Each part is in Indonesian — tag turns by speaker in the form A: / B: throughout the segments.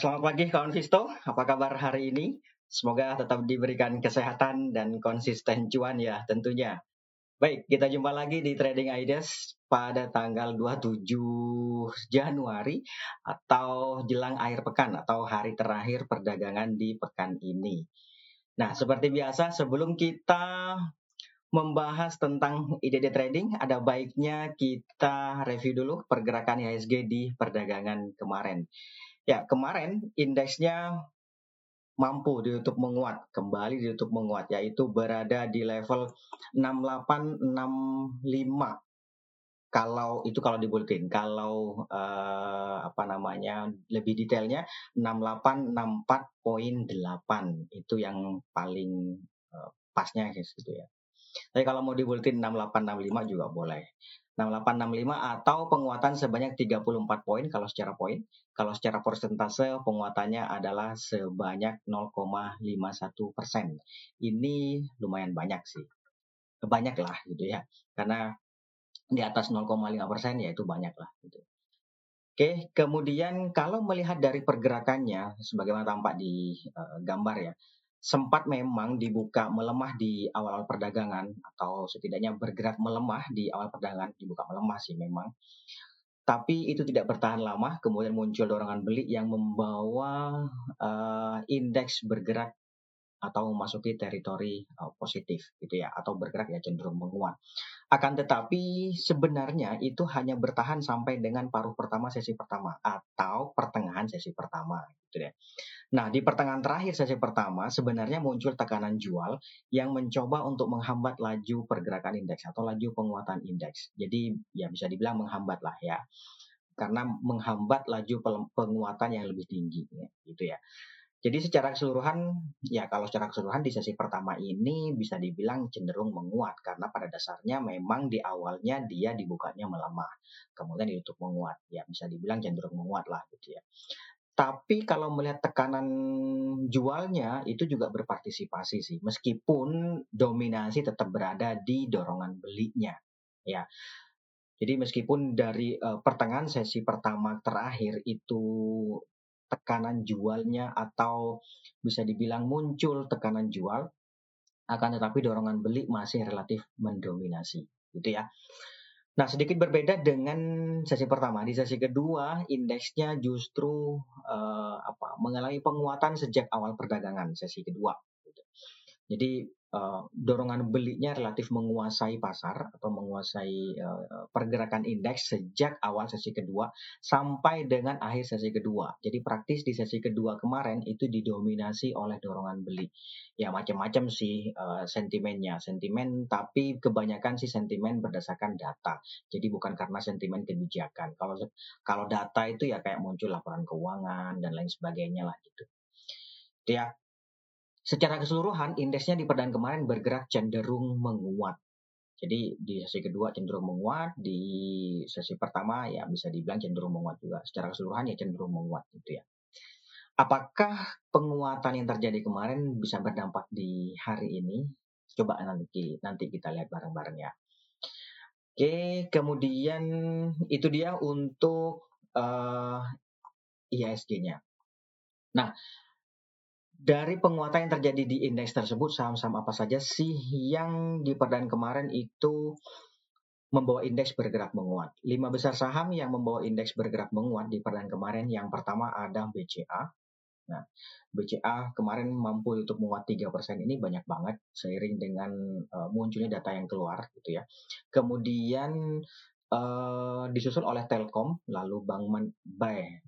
A: Selamat pagi kawan Visto. Apa kabar hari ini? Semoga tetap diberikan kesehatan dan konsisten cuan ya tentunya. Baik, kita jumpa lagi di Trading Ideas pada tanggal 27 Januari atau jelang akhir pekan atau hari terakhir perdagangan di pekan ini. Nah, seperti biasa sebelum kita membahas tentang ide trading, ada baiknya kita review dulu pergerakan IHSG di perdagangan kemarin. Ya, kemarin indeksnya mampu ditutup menguat, kembali ditutup menguat, yaitu berada di level 6865 kalau itu kalau dibulletin kalau uh, apa namanya lebih detailnya 6864.8 itu yang paling uh, pasnya gitu ya. Tapi kalau mau dibulletin 6865 juga boleh. 6865 atau penguatan sebanyak 34 poin kalau secara poin. Kalau secara persentase penguatannya adalah sebanyak 0,51 persen. Ini lumayan banyak sih. Banyak lah gitu ya. Karena di atas 0,5 persen ya itu banyak lah gitu. Oke, kemudian kalau melihat dari pergerakannya, sebagaimana tampak di uh, gambar ya, sempat memang dibuka melemah di awal-awal perdagangan atau setidaknya bergerak melemah di awal perdagangan dibuka melemah sih memang. Tapi itu tidak bertahan lama, kemudian muncul dorongan beli yang membawa uh, indeks bergerak atau memasuki teritori uh, positif gitu ya atau bergerak ya cenderung menguat. Akan tetapi sebenarnya itu hanya bertahan sampai dengan paruh pertama sesi pertama atau pertengahan sesi pertama gitu ya. Nah, di pertengahan terakhir sesi pertama sebenarnya muncul tekanan jual yang mencoba untuk menghambat laju pergerakan indeks atau laju penguatan indeks. Jadi ya bisa dibilang menghambat lah ya. Karena menghambat laju penguatan yang lebih tinggi ya, gitu ya. Jadi secara keseluruhan, ya kalau secara keseluruhan di sesi pertama ini bisa dibilang cenderung menguat karena pada dasarnya memang di awalnya dia dibukanya melemah, kemudian ditutup menguat, ya bisa dibilang cenderung menguat lah gitu ya. Tapi kalau melihat tekanan jualnya itu juga berpartisipasi sih, meskipun dominasi tetap berada di dorongan belinya, ya. Jadi meskipun dari uh, pertengahan sesi pertama terakhir itu tekanan jualnya atau bisa dibilang muncul tekanan jual akan tetapi dorongan beli masih relatif mendominasi gitu ya. Nah, sedikit berbeda dengan sesi pertama. Di sesi kedua, indeksnya justru uh, apa mengalami penguatan sejak awal perdagangan sesi kedua. Gitu. Jadi uh, dorongan belinya relatif menguasai pasar atau menguasai uh, pergerakan indeks sejak awal sesi kedua sampai dengan akhir sesi kedua. Jadi praktis di sesi kedua kemarin itu didominasi oleh dorongan beli. Ya macam-macam sih uh, sentimennya, sentimen tapi kebanyakan sih sentimen berdasarkan data. Jadi bukan karena sentimen kebijakan. Kalau kalau data itu ya kayak muncul laporan keuangan dan lain sebagainya lah gitu. Ya, Secara keseluruhan, indeksnya di perdagangan kemarin bergerak cenderung menguat. Jadi di sesi kedua cenderung menguat, di sesi pertama ya bisa dibilang cenderung menguat juga. Secara keseluruhan ya cenderung menguat gitu ya. Apakah penguatan yang terjadi kemarin bisa berdampak di hari ini? Coba nanti nanti kita lihat bareng-bareng ya. Oke, kemudian itu dia untuk uh, eh, IHSG-nya. Nah, dari penguatan yang terjadi di indeks tersebut, saham-saham apa saja sih yang di perdaan kemarin itu membawa indeks bergerak menguat? Lima besar saham yang membawa indeks bergerak menguat di perdaan kemarin, yang pertama ada BCA. Nah, BCA kemarin mampu untuk menguat 3% ini banyak banget seiring dengan uh, munculnya data yang keluar gitu ya. Kemudian uh, disusul oleh Telkom, lalu Bank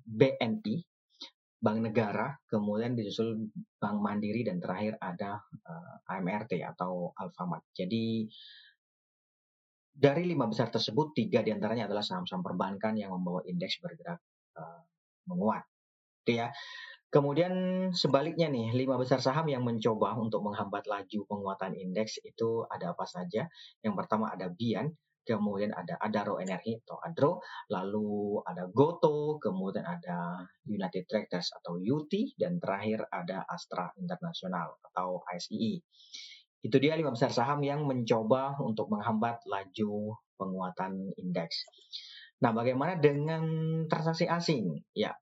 A: BNI Bank Negara, kemudian disusul Bank Mandiri dan terakhir ada uh, eh, AMRT atau Alfamart. Jadi dari lima besar tersebut tiga di antaranya adalah saham-saham perbankan yang membawa indeks bergerak uh, menguat. Itu ya. Kemudian sebaliknya nih, lima besar saham yang mencoba untuk menghambat laju penguatan indeks itu ada apa saja? Yang pertama ada Bian, kemudian ada Adaro Energi atau Adro, lalu ada Goto, kemudian ada United Tractors atau UT, dan terakhir ada Astra International atau ASII. Itu dia lima besar saham yang mencoba untuk menghambat laju penguatan indeks. Nah, bagaimana dengan transaksi asing? Ya,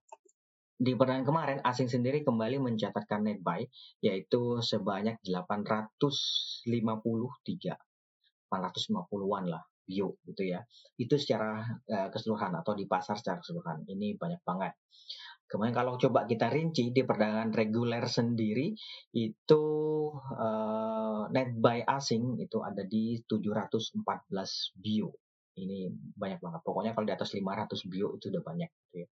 A: di perdagangan kemarin asing sendiri kembali mencatatkan net buy yaitu sebanyak 853 850-an lah bio gitu ya. Itu secara uh, keseluruhan atau di pasar secara keseluruhan. Ini banyak banget. Kemudian kalau coba kita rinci di perdagangan reguler sendiri itu uh, net buy asing itu ada di 714 bio. Ini banyak banget. Pokoknya kalau di atas 500 bio itu udah banyak gitu ya.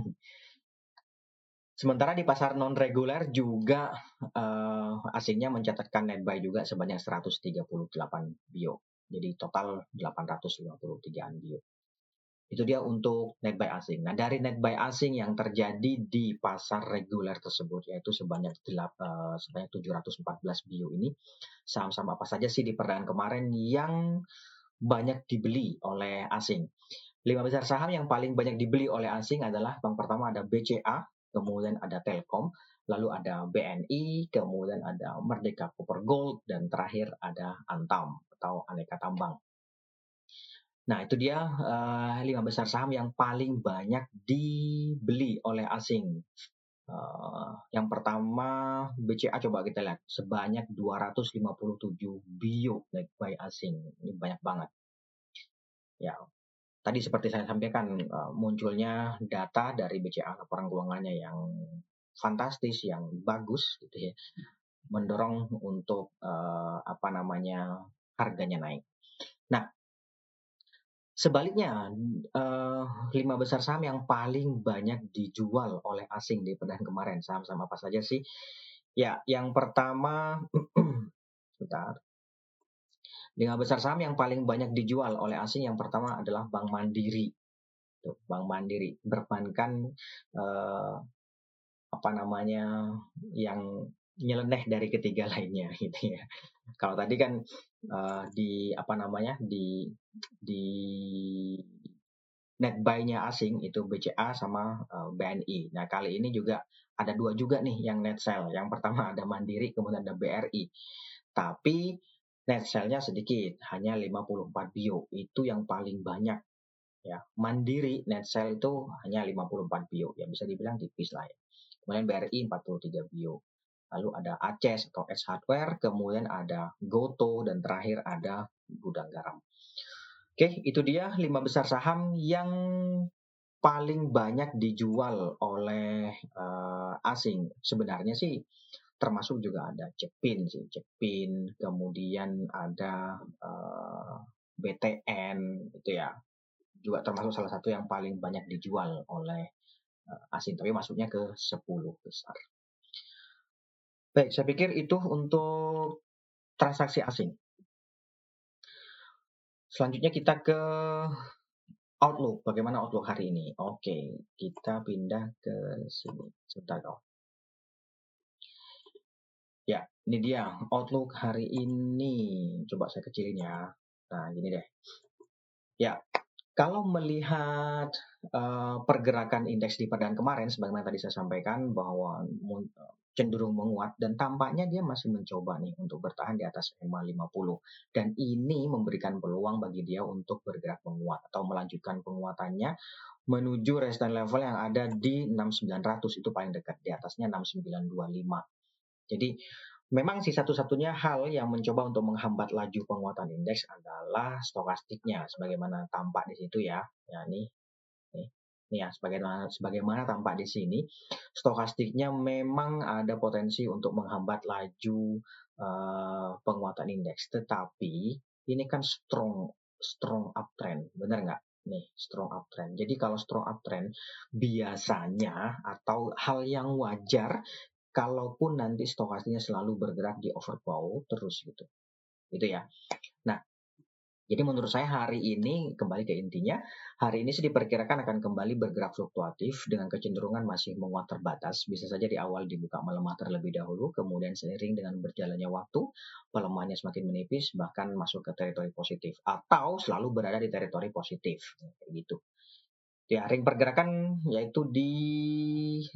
A: Sementara di pasar non reguler juga uh, asingnya mencatatkan net buy juga sebanyak 138 bio. Jadi total 853 bio. Itu dia untuk net buy asing. Nah, dari net buy asing yang terjadi di pasar reguler tersebut yaitu sebanyak uh, sebanyak 714 bio ini saham-saham apa saja sih di perdagangan kemarin yang banyak dibeli oleh asing. Lima besar saham yang paling banyak dibeli oleh asing adalah yang pertama ada BCA, kemudian ada Telkom, lalu ada BNI, kemudian ada Merdeka Copper Gold, dan terakhir ada Antam atau Aneka Tambang. Nah, itu dia uh, lima besar saham yang paling banyak dibeli oleh asing. Uh, yang pertama BCA coba kita lihat sebanyak 257 bio naik buy asing. Ini banyak banget. Ya, tadi seperti saya sampaikan uh, munculnya data dari BCA laporan keuangannya yang fantastis, yang bagus gitu ya, mendorong untuk uh, apa namanya harganya naik. Nah, Sebaliknya, uh, lima besar saham yang paling banyak dijual oleh asing di perdagangan kemarin, saham-saham apa saja sih? Ya, yang pertama, sebentar. Lima besar saham yang paling banyak dijual oleh asing yang pertama adalah Bank Mandiri. Tuh, Bank Mandiri berbankan uh, apa namanya yang nyeleneh dari ketiga lainnya gitu ya. Kalau tadi kan uh, di apa namanya di di net buy-nya asing itu BCA sama uh, eh, BNI. Nah kali ini juga ada dua juga nih yang net sell. Yang pertama ada Mandiri, kemudian ada BRI. Tapi net sell-nya sedikit, hanya 54 bio. Itu yang paling banyak. Ya, Mandiri net sell itu hanya 54 bio. Ya bisa dibilang tipis lah ya. Kemudian BRI 43 bio lalu ada Aces atau S Hardware, kemudian ada Goto, dan terakhir ada Gudang Garam. Oke, itu dia lima besar saham yang paling banyak dijual oleh uh, asing. Sebenarnya sih termasuk juga ada Cepin sih, Cepin, kemudian ada uh, eh, BTN itu ya. Juga termasuk salah satu yang paling banyak dijual oleh uh, asing, tapi masuknya ke 10 besar. Baik, saya pikir itu untuk transaksi asing. Selanjutnya kita ke Outlook. Bagaimana Outlook hari ini? Oke, kita pindah ke sini. Sebentar, oh. Ya, ini dia Outlook hari ini. Coba saya kecilin ya. Nah, gini deh. Ya, kalau melihat uh, pergerakan indeks di perdagangan kemarin, sebagaimana tadi saya sampaikan bahwa cenderung menguat dan tampaknya dia masih mencoba nih untuk bertahan di atas EMA 50 dan ini memberikan peluang bagi dia untuk bergerak menguat atau melanjutkan penguatannya menuju resistance level yang ada di 6900 itu paling dekat di atasnya 6925 jadi memang sih satu-satunya hal yang mencoba untuk menghambat laju penguatan indeks adalah stokastiknya sebagaimana tampak di situ ya. Ya nih Nih ya, sebagaimana, sebagaimana tampak di sini, stokastiknya memang ada potensi untuk menghambat laju uh, penguatan indeks. Tetapi ini kan strong strong uptrend, benar nggak? Nih, strong uptrend. Jadi kalau strong uptrend biasanya atau hal yang wajar kalaupun nanti stokastiknya selalu bergerak di overbought terus gitu. Gitu ya. Nah, jadi menurut saya hari ini kembali ke intinya, hari ini sih diperkirakan akan kembali bergerak fluktuatif dengan kecenderungan masih menguat terbatas. Bisa saja di awal dibuka melemah terlebih dahulu, kemudian seiring dengan berjalannya waktu, pelemahannya semakin menipis, bahkan masuk ke teritori positif atau selalu berada di teritori positif, kayak gitu. Ya, ring pergerakan yaitu di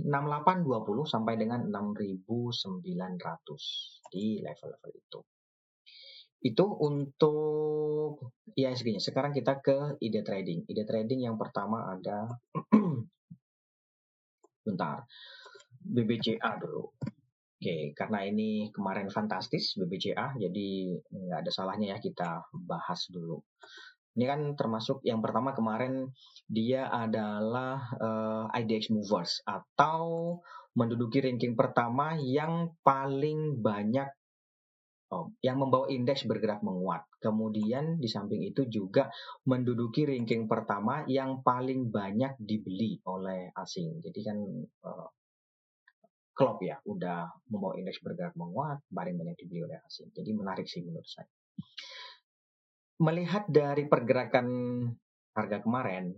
A: 6820 sampai dengan 6900 di level-level itu. Itu untuk ISG-nya. Sekarang kita ke ide trading. Ide trading yang pertama ada bentar. BBCA dulu. Oke, karena ini kemarin fantastis BBCA, jadi nggak ada salahnya ya kita bahas dulu. Ini kan termasuk yang pertama kemarin dia adalah uh, eh, IDX Movers atau menduduki ranking pertama yang paling banyak yang membawa indeks bergerak menguat. Kemudian di samping itu juga menduduki ranking pertama yang paling banyak dibeli oleh asing. Jadi kan uh, ya udah membawa indeks bergerak menguat, paling banyak dibeli oleh asing. Jadi menarik sih menurut saya. Melihat dari pergerakan harga kemarin,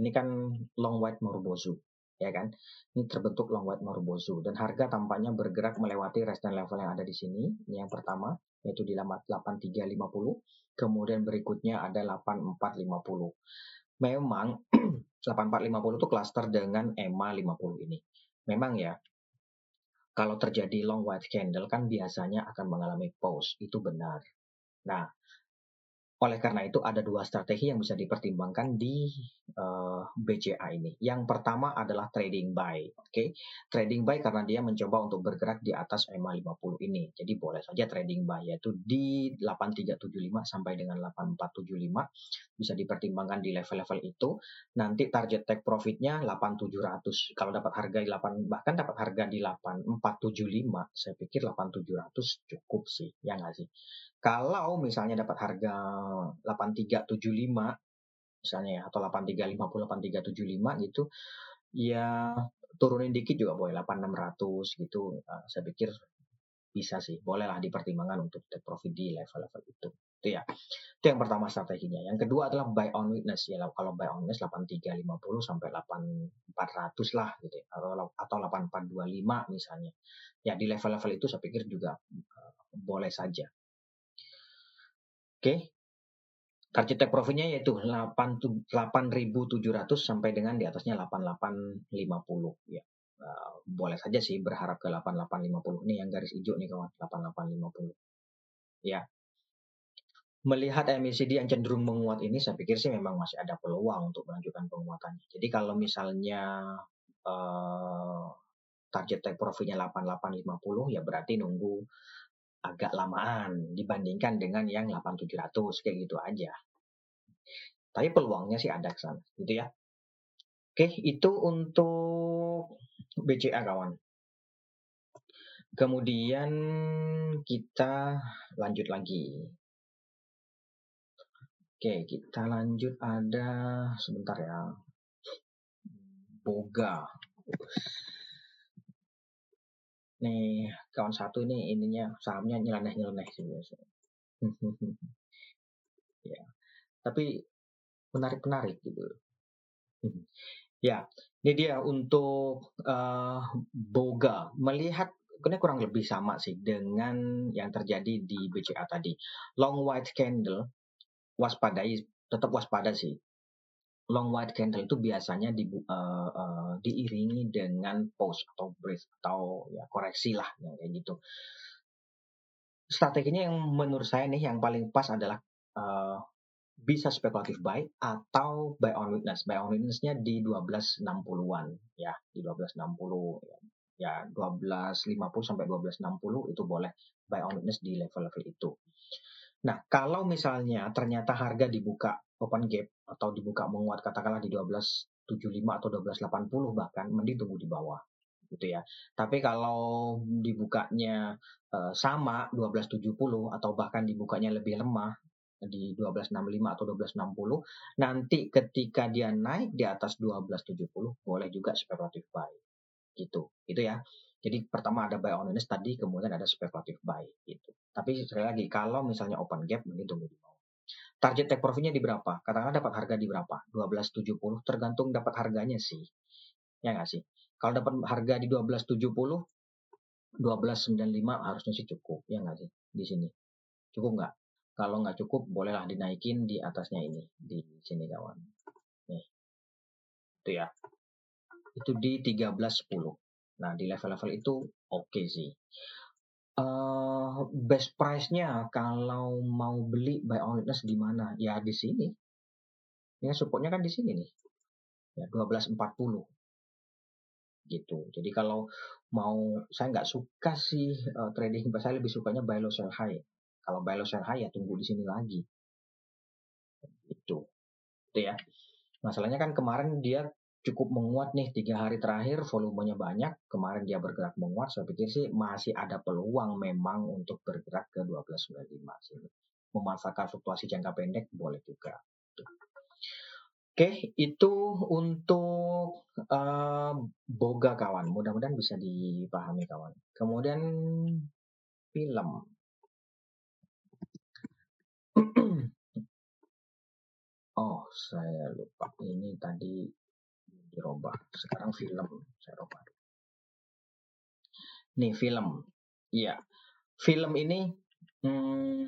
A: ini kan long white Marubozu ya kan? Ini terbentuk long white Marubozu dan harga tampaknya bergerak melewati resistance level yang ada di sini. Ini yang pertama yaitu di 8350, kemudian berikutnya ada 8450. Memang 8450 itu cluster dengan EMA 50 ini. Memang ya kalau terjadi long white candle kan biasanya akan mengalami pause, itu benar. Nah, oleh karena itu ada dua strategi yang bisa dipertimbangkan di uh, eh, BCA ini. Yang pertama adalah trading buy. Oke, okay? trading buy karena dia mencoba untuk bergerak di atas EMA 50 ini. Jadi boleh saja trading buy yaitu di 8375 sampai dengan 8475 bisa dipertimbangkan di level-level itu. Nanti target take profitnya 8700. Kalau dapat harga di 8 bahkan dapat harga di 8475, saya pikir 8700 cukup sih, ya nggak sih? Kalau misalnya dapat harga 8375 misalnya ya atau 8350 8375 gitu ya turunin dikit juga boleh 8600 gitu. Uh, saya pikir bisa sih bolehlah dipertimbangkan untuk take profit di level-level itu. Itu ya itu yang pertama strateginya. Yang kedua adalah buy on witness ya kalau buy on witness 8350 sampai 8400 lah gitu ya atau atau 8425 misalnya. Ya di level-level itu saya pikir juga uh, boleh saja Oke. Target take profitnya yaitu 8.700 sampai dengan di atasnya 8850 ya. Uh, boleh saja sih berharap ke 8850 ini yang garis hijau nih kawan. 8850 ya. Melihat MACD yang cenderung menguat ini saya pikir sih memang masih ada peluang untuk melanjutkan penguatannya. Jadi kalau misalnya uh, target take profitnya 8850 ya berarti nunggu agak lamaan dibandingkan dengan yang 8700 kayak gitu aja. Tapi peluangnya sih ada ke sana, gitu ya. Oke, itu untuk BCA kawan. Kemudian kita lanjut lagi. Oke, kita lanjut ada sebentar ya. Boga nih kawan satu ini ininya sahamnya nyeleneh-nyeleneh sih biasanya. ya. Tapi menarik-menarik gitu. ya, ini dia untuk uh, Boga melihat ini kurang lebih sama sih dengan yang terjadi di BCA tadi. Long white candle waspadai tetap waspada sih long white candle itu biasanya di, uh, uh, diiringi dengan pause atau break atau ya koreksi lah yang kayak gitu. Strateginya yang menurut saya nih yang paling pas adalah uh, bisa spekulatif buy atau buy on witness. Buy on witnessnya di 1260-an ya, di 1260 ya. Ya 1250 sampai 1260 itu boleh buy on witness di level-level itu. Nah, kalau misalnya ternyata harga dibuka open gap atau dibuka menguat katakanlah di 1275 atau 1280 bahkan mending tunggu di bawah gitu ya. Tapi kalau dibukanya uh, sama 1270 atau bahkan dibukanya lebih lemah di 1265 atau 1260 nanti ketika dia naik di atas 1270 boleh juga spekulatif buy gitu itu ya. Jadi pertama ada buy on tadi kemudian ada spekulatif buy gitu. Tapi sekali lagi kalau misalnya open gap mending tunggu di bawah Target take profitnya di berapa? Katakanlah dapat harga di berapa? 1270 tergantung dapat harganya sih. Ya nggak sih? Kalau dapat harga di 1270 1295 harusnya sih cukup, ya nggak sih? Di sini. Cukup nggak? Kalau nggak cukup, bolehlah dinaikin di atasnya ini. Di sini kawan. Nih. Itu ya. Itu di 1310. Nah, di level-level itu oke okay sih. Uh, best price-nya kalau mau beli on witness di mana? Ya di sini. Ya supportnya kan di sini nih. Ya 1240. gitu. Jadi kalau mau saya nggak suka sih uh, trading, saya lebih sukanya buy low sell high. Kalau buy low sell high ya tunggu di sini lagi. Itu. Itu ya. Masalahnya kan kemarin dia cukup menguat nih tiga hari terakhir volumenya banyak kemarin dia bergerak menguat saya pikir sih masih ada peluang memang untuk bergerak ke 1295 sih memanfaatkan fluktuasi jangka pendek boleh juga Oke, itu untuk uh, boga kawan. Mudah-mudahan bisa dipahami kawan. Kemudian film. oh, saya lupa. Ini tadi dirubah. Sekarang film saya rubah. Nih film. Iya. Film ini hmm,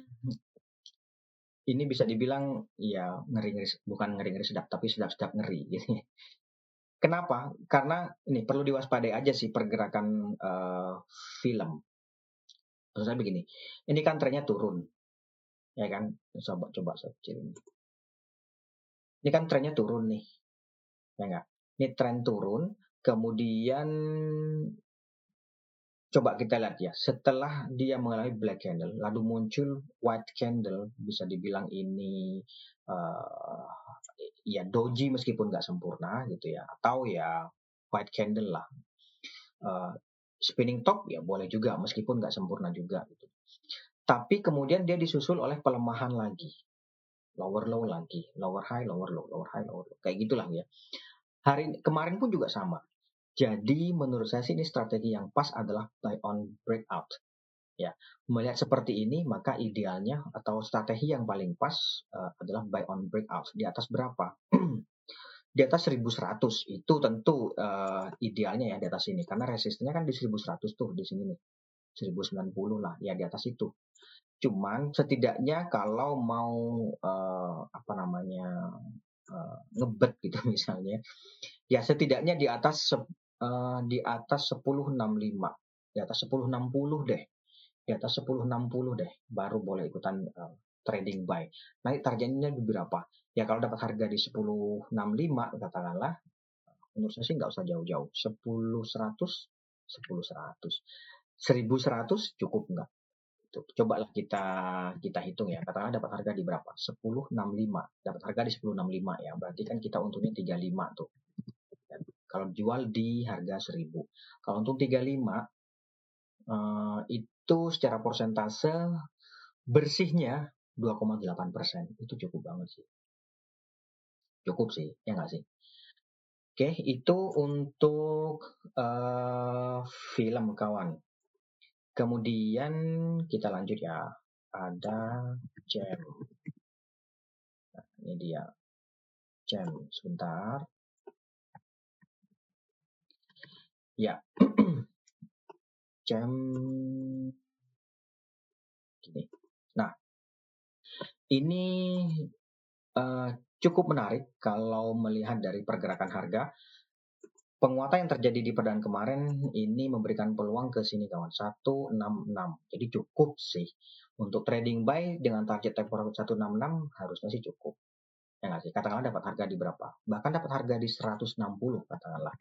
A: ini bisa dibilang ya ngeri-ngeri bukan ngeri-ngeri sedap tapi sedap-sedap ngeri gitu. Kenapa? Karena ini perlu diwaspadai aja sih pergerakan uh, film. Maksud saya begini, ini kan trennya turun, ya kan? Coba coba saya kecil ini. Ini kan trennya turun nih, ya enggak? Ini tren turun, kemudian coba kita lihat ya, setelah dia mengalami black candle, lalu muncul white candle, bisa dibilang ini uh, ya doji meskipun nggak sempurna gitu ya, atau ya white candle lah. Uh, spinning top ya boleh juga meskipun nggak sempurna juga gitu. Tapi kemudian dia disusul oleh pelemahan lagi, lower low lagi, lower high, lower low, lower high, lower low, kayak gitulah ya. Hari kemarin pun juga sama. Jadi menurut saya sih ini strategi yang pas adalah buy on breakout. Ya, melihat seperti ini maka idealnya atau strategi yang paling pas uh, adalah buy on breakout. Di atas berapa? di atas 1100 itu tentu uh, idealnya ya di atas ini karena resistennya kan di 1100 tuh di sini nih. 1090 lah ya di atas itu. Cuman setidaknya kalau mau uh, apa namanya uh, ngebet gitu misalnya. Ya setidaknya di atas uh, di atas 1065 di atas 1060 deh. Di atas 1060 deh baru boleh ikutan uh, trading buy. Naik targetnya di berapa? Ya kalau dapat harga di 1065 katakanlah menurut saya sih nggak usah jauh-jauh. 10 100 10 100 1100 cukup nggak itu cobalah kita kita hitung ya. Katakanlah dapat harga di berapa? 1065 dapat harga di 1065 ya. Berarti kan kita untungnya 35 tuh. Kalau jual di harga 1000 kalau untung 35 eh, itu secara persentase bersihnya 2,8 persen. Itu cukup banget sih. Cukup sih ya nggak sih? Oke, itu untuk uh, film kawan. Kemudian kita lanjut ya. Ada jam. Nah, ini dia. Jam. Sebentar. Ya. jam gini. Nah, ini uh, cukup menarik kalau melihat dari pergerakan harga penguatan yang terjadi di perdaan kemarin ini memberikan peluang ke sini kawan. 166 jadi cukup sih. Untuk trading buy dengan target temporal 166 harusnya sih cukup. Ya nggak sih? Katakanlah dapat harga di berapa? Bahkan dapat harga di 160 katakanlah.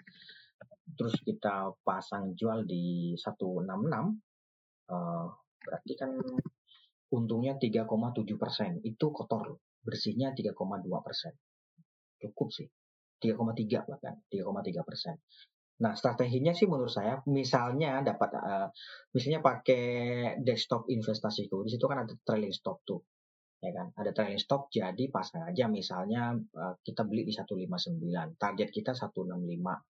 A: Terus kita pasang jual di 166 uh, berarti kan untungnya 3,7 persen. Itu kotor bersihnya 3,2 persen. Cukup sih 3,3 bahkan 3,3 persen. Nah strateginya sih menurut saya misalnya dapat uh, misalnya pakai desktop investasiku di situ kan ada trailing stop tuh ya kan? Ada trailing stop jadi pasang aja misalnya uh, kita beli di 159 target kita 165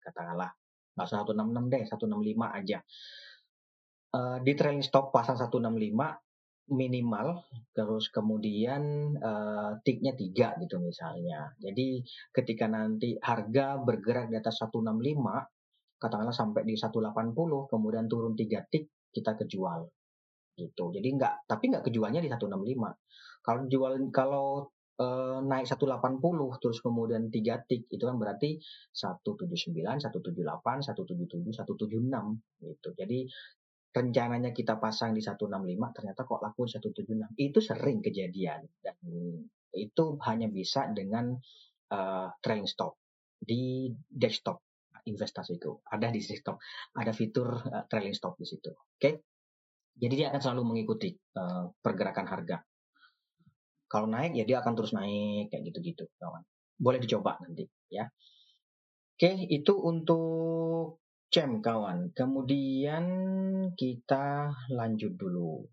A: katakanlah. Nggak usah 166 deh 165 aja. Uh, di trailing stop pasang 165 minimal terus kemudian uh, tiknya tiga gitu misalnya. Jadi ketika nanti harga bergerak di atas 165 katakanlah sampai di 180 kemudian turun tiga tik kita kejual gitu. Jadi enggak tapi enggak kejualnya di 165. Kalau jual kalau uh, naik 180 terus kemudian tiga tik itu kan berarti 179, 178, 177, 176 gitu. Jadi rencananya kita pasang di 165 ternyata kok laku 176 itu sering kejadian dan itu hanya bisa dengan uh, trailing stop di desktop investasiku. Ada di stop, ada fitur uh, trailing stop di situ. Oke. Okay? Jadi dia akan selalu mengikuti uh, pergerakan harga. Kalau naik ya dia akan terus naik kayak gitu-gitu, kawan. Boleh dicoba nanti ya. Oke, itu untuk cem kawan. Kemudian kita lanjut dulu.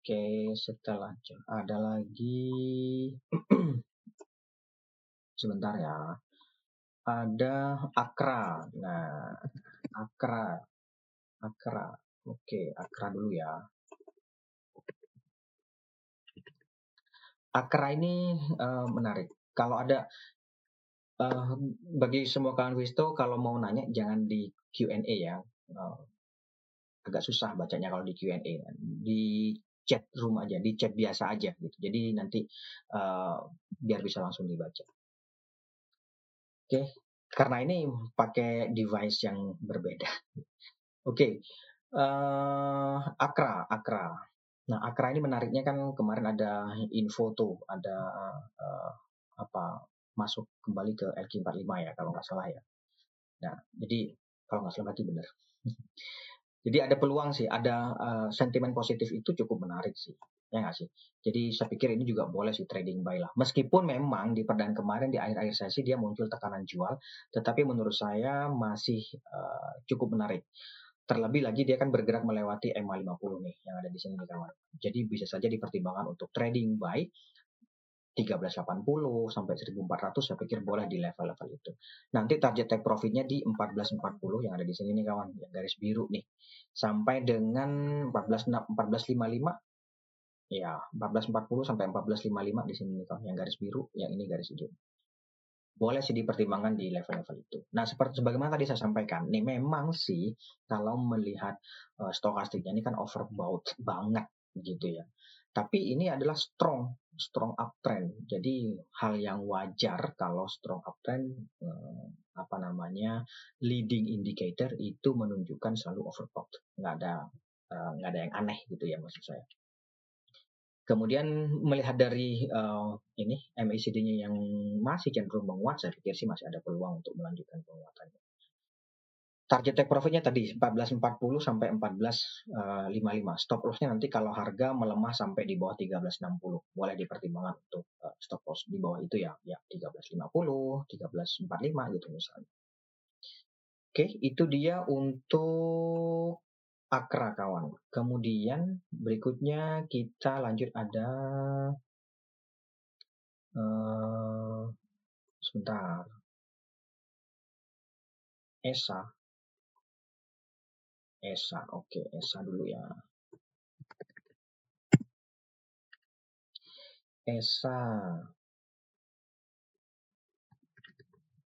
A: Oke, setelah cem ada lagi sebentar ya. Ada akra. Nah, akra. Akra. Oke, akra dulu ya. Akra ini uh, menarik. Kalau ada uh, bagi semua kawan Wisto kalau mau nanya jangan di Q&A ya. Uh, agak susah bacanya kalau di Q&A. Di chat room aja, di chat biasa aja gitu. Jadi nanti uh, biar bisa langsung dibaca. Oke, okay. karena ini pakai device yang berbeda. Oke, okay. uh, Akra, Akra. Nah, Akra ini menariknya kan kemarin ada info tuh, ada uh, apa masuk kembali ke LQ45 ya kalau nggak salah ya. Nah, jadi kalau nggak salah berarti benar. jadi ada peluang sih, ada uh, sentimen positif itu cukup menarik sih, ya nggak sih. Jadi saya pikir ini juga boleh sih trading buy lah. Meskipun memang di perdana kemarin di akhir-akhir sesi dia muncul tekanan jual, tetapi menurut saya masih uh, cukup menarik. Terlebih lagi dia kan bergerak melewati EMA 50 nih yang ada di sini kawan. Jadi bisa saja dipertimbangkan untuk trading buy 1380 sampai 1400 saya pikir boleh di level-level itu. Nanti target take profitnya di 1440 yang ada di sini nih kawan, yang garis biru nih. Sampai dengan 14 1455 ya 1440 sampai 1455 di sini nih kawan, yang garis biru, yang ini garis hijau boleh sih dipertimbangkan di level-level itu. Nah, seperti sebagaimana tadi saya sampaikan, nih memang sih kalau melihat uh, stokastiknya ini kan overbought banget gitu ya. Tapi ini adalah strong, strong uptrend. Jadi hal yang wajar kalau strong uptrend uh, apa namanya leading indicator itu menunjukkan selalu overbought. Nggak ada uh, nggak ada yang aneh gitu ya maksud saya. Kemudian melihat dari uh, ini MACD-nya yang masih cenderung menguat, saya pikir sih masih ada peluang untuk melanjutkan penguatannya. Target take profitnya tadi 1440 sampai 1455. Stop loss-nya nanti kalau harga melemah sampai di bawah 1360, boleh dipertimbangkan untuk uh, stop loss di bawah itu ya, ya 1350, 1345 gitu misalnya. Oke, itu dia untuk Akra kawan. Kemudian berikutnya kita lanjut ada uh, sebentar. Esa. Esa, oke, Esa dulu ya. Esa.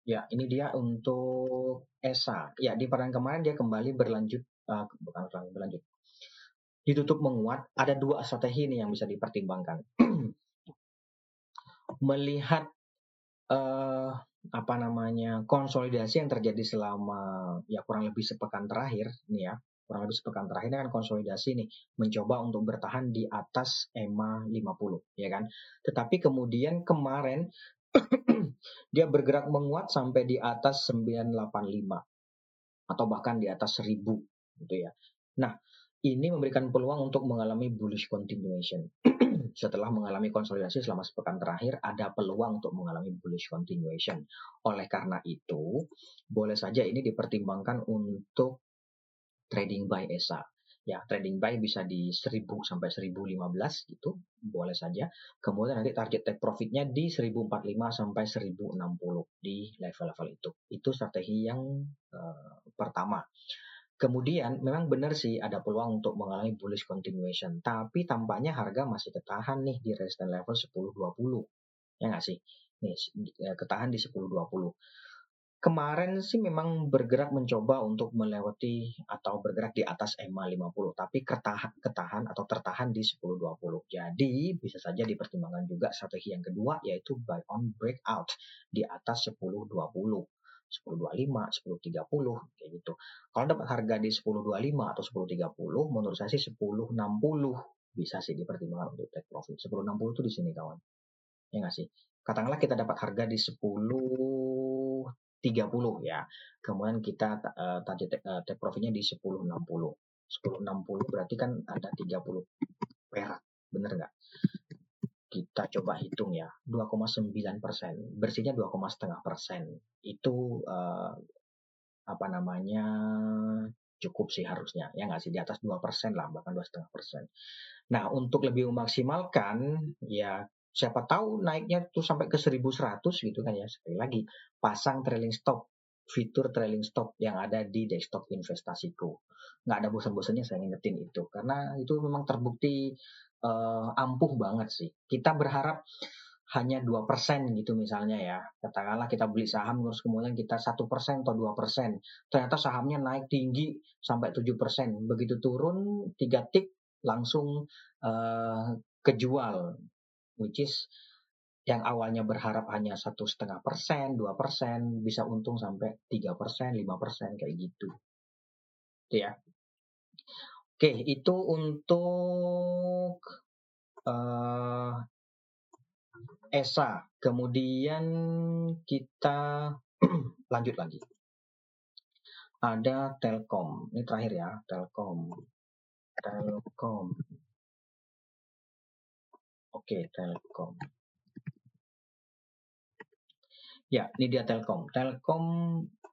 A: Ya, ini dia untuk Esa. Ya, di peran kemarin dia kembali berlanjut uh, bukan berlanjut ditutup menguat ada dua strategi ini yang bisa dipertimbangkan melihat uh, apa namanya konsolidasi yang terjadi selama ya kurang lebih sepekan terakhir nih ya kurang lebih sepekan terakhir kan konsolidasi nih mencoba untuk bertahan di atas EMA 50 ya kan tetapi kemudian kemarin dia bergerak menguat sampai di atas 985 atau bahkan di atas 1000 gitu ya. Nah, ini memberikan peluang untuk mengalami bullish continuation. Setelah mengalami konsolidasi selama sepekan terakhir, ada peluang untuk mengalami bullish continuation. Oleh karena itu, boleh saja ini dipertimbangkan untuk trading buy ESA. Ya, trading buy bisa di 1000 sampai 1015 gitu, boleh saja. Kemudian nanti target take profitnya di 1045 sampai 1060 di level-level itu. Itu strategi yang uh, pertama. Kemudian memang benar sih ada peluang untuk mengalami bullish continuation, tapi tampaknya harga masih ketahan nih di resistance level 1020. Ya nggak sih? Nih, ya, ketahan di 1020. Kemarin sih memang bergerak mencoba untuk melewati atau bergerak di atas EMA 50, tapi ketahan, ketahan atau tertahan di 1020. Jadi bisa saja dipertimbangkan juga strategi yang kedua yaitu buy on breakout di atas 1020. 10.25, 10.30 kayak gitu. Kalau dapat harga di 10.25 atau 10.30, menurut saya sih 10.60 bisa sih dipertimbangkan untuk take profit. 10.60 itu di sini kawan. Ya nggak sih? Katakanlah kita dapat harga di 10 30 ya. Kemudian kita uh, target uh, take profitnya di 1060. 1060 berarti kan ada 30 perak, bener nggak? Kita coba hitung ya, 2,9 persen, bersihnya 2,5 persen. Itu uh, apa namanya cukup sih harusnya ya nggak sih di atas 2 persen lah bahkan dua setengah persen. Nah untuk lebih memaksimalkan ya siapa tahu naiknya tuh sampai ke 1100 gitu kan ya sekali lagi pasang trailing stop fitur trailing stop yang ada di desktop investasiku. Nggak ada bosan-bosannya saya ngingetin itu karena itu memang terbukti uh, ampuh banget sih. Kita berharap hanya dua persen gitu misalnya ya. Katakanlah kita beli saham terus kemudian kita satu persen atau dua persen. Ternyata sahamnya naik tinggi sampai tujuh persen. Begitu turun tiga tik langsung uh, kejual which is yang awalnya berharap hanya satu setengah persen dua persen bisa untung sampai tiga persen lima persen kayak gitu itu ya oke itu untuk uh, ESA. Kemudian kita lanjut lagi. Ada Telkom. Ini terakhir ya, Telkom. Telkom. Oke, Telkom. Ya, ini dia Telkom. Telkom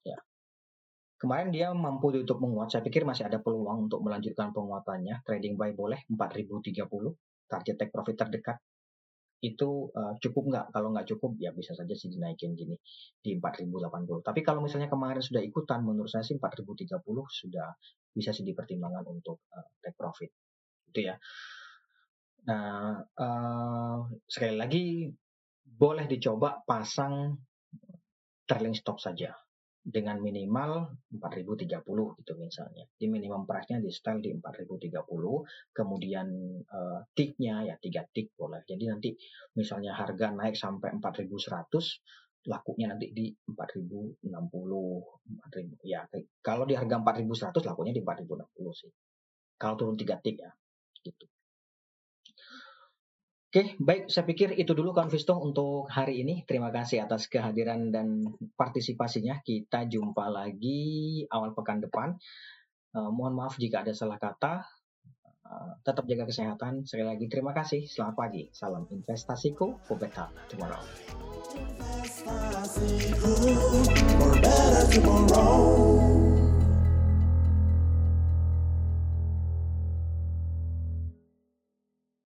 A: ya. Kemarin dia mampu tutup menguat. Saya pikir masih ada peluang untuk melanjutkan penguatannya. Trading buy boleh 4030. Target take profit terdekat itu uh, cukup nggak? Kalau nggak cukup ya bisa saja sih dinaikin gini di 4080. Tapi kalau misalnya kemarin sudah ikutan, menurut saya sih 4030 sudah bisa sih dipertimbangkan untuk uh, take profit. Itu ya. Nah, uh, sekali lagi boleh dicoba pasang trailing stop saja dengan minimal 4030 gitu misalnya. Di minimum price-nya di style di 4030, kemudian uh, ticknya ya tiga tick boleh. Jadi nanti misalnya harga naik sampai 4100, lakunya nanti di 4060, 4000 ya. Kalau di harga 4100 lakunya di 4060 sih. Kalau turun tiga tick ya gitu. Oke, baik. Saya pikir itu dulu Konvisto untuk hari ini. Terima kasih atas kehadiran dan partisipasinya. Kita jumpa lagi awal pekan depan. Uh, mohon maaf jika ada salah kata. Uh, tetap jaga kesehatan. Sekali lagi terima kasih. Selamat pagi. Salam investasiku for. Investasiku for better tomorrow.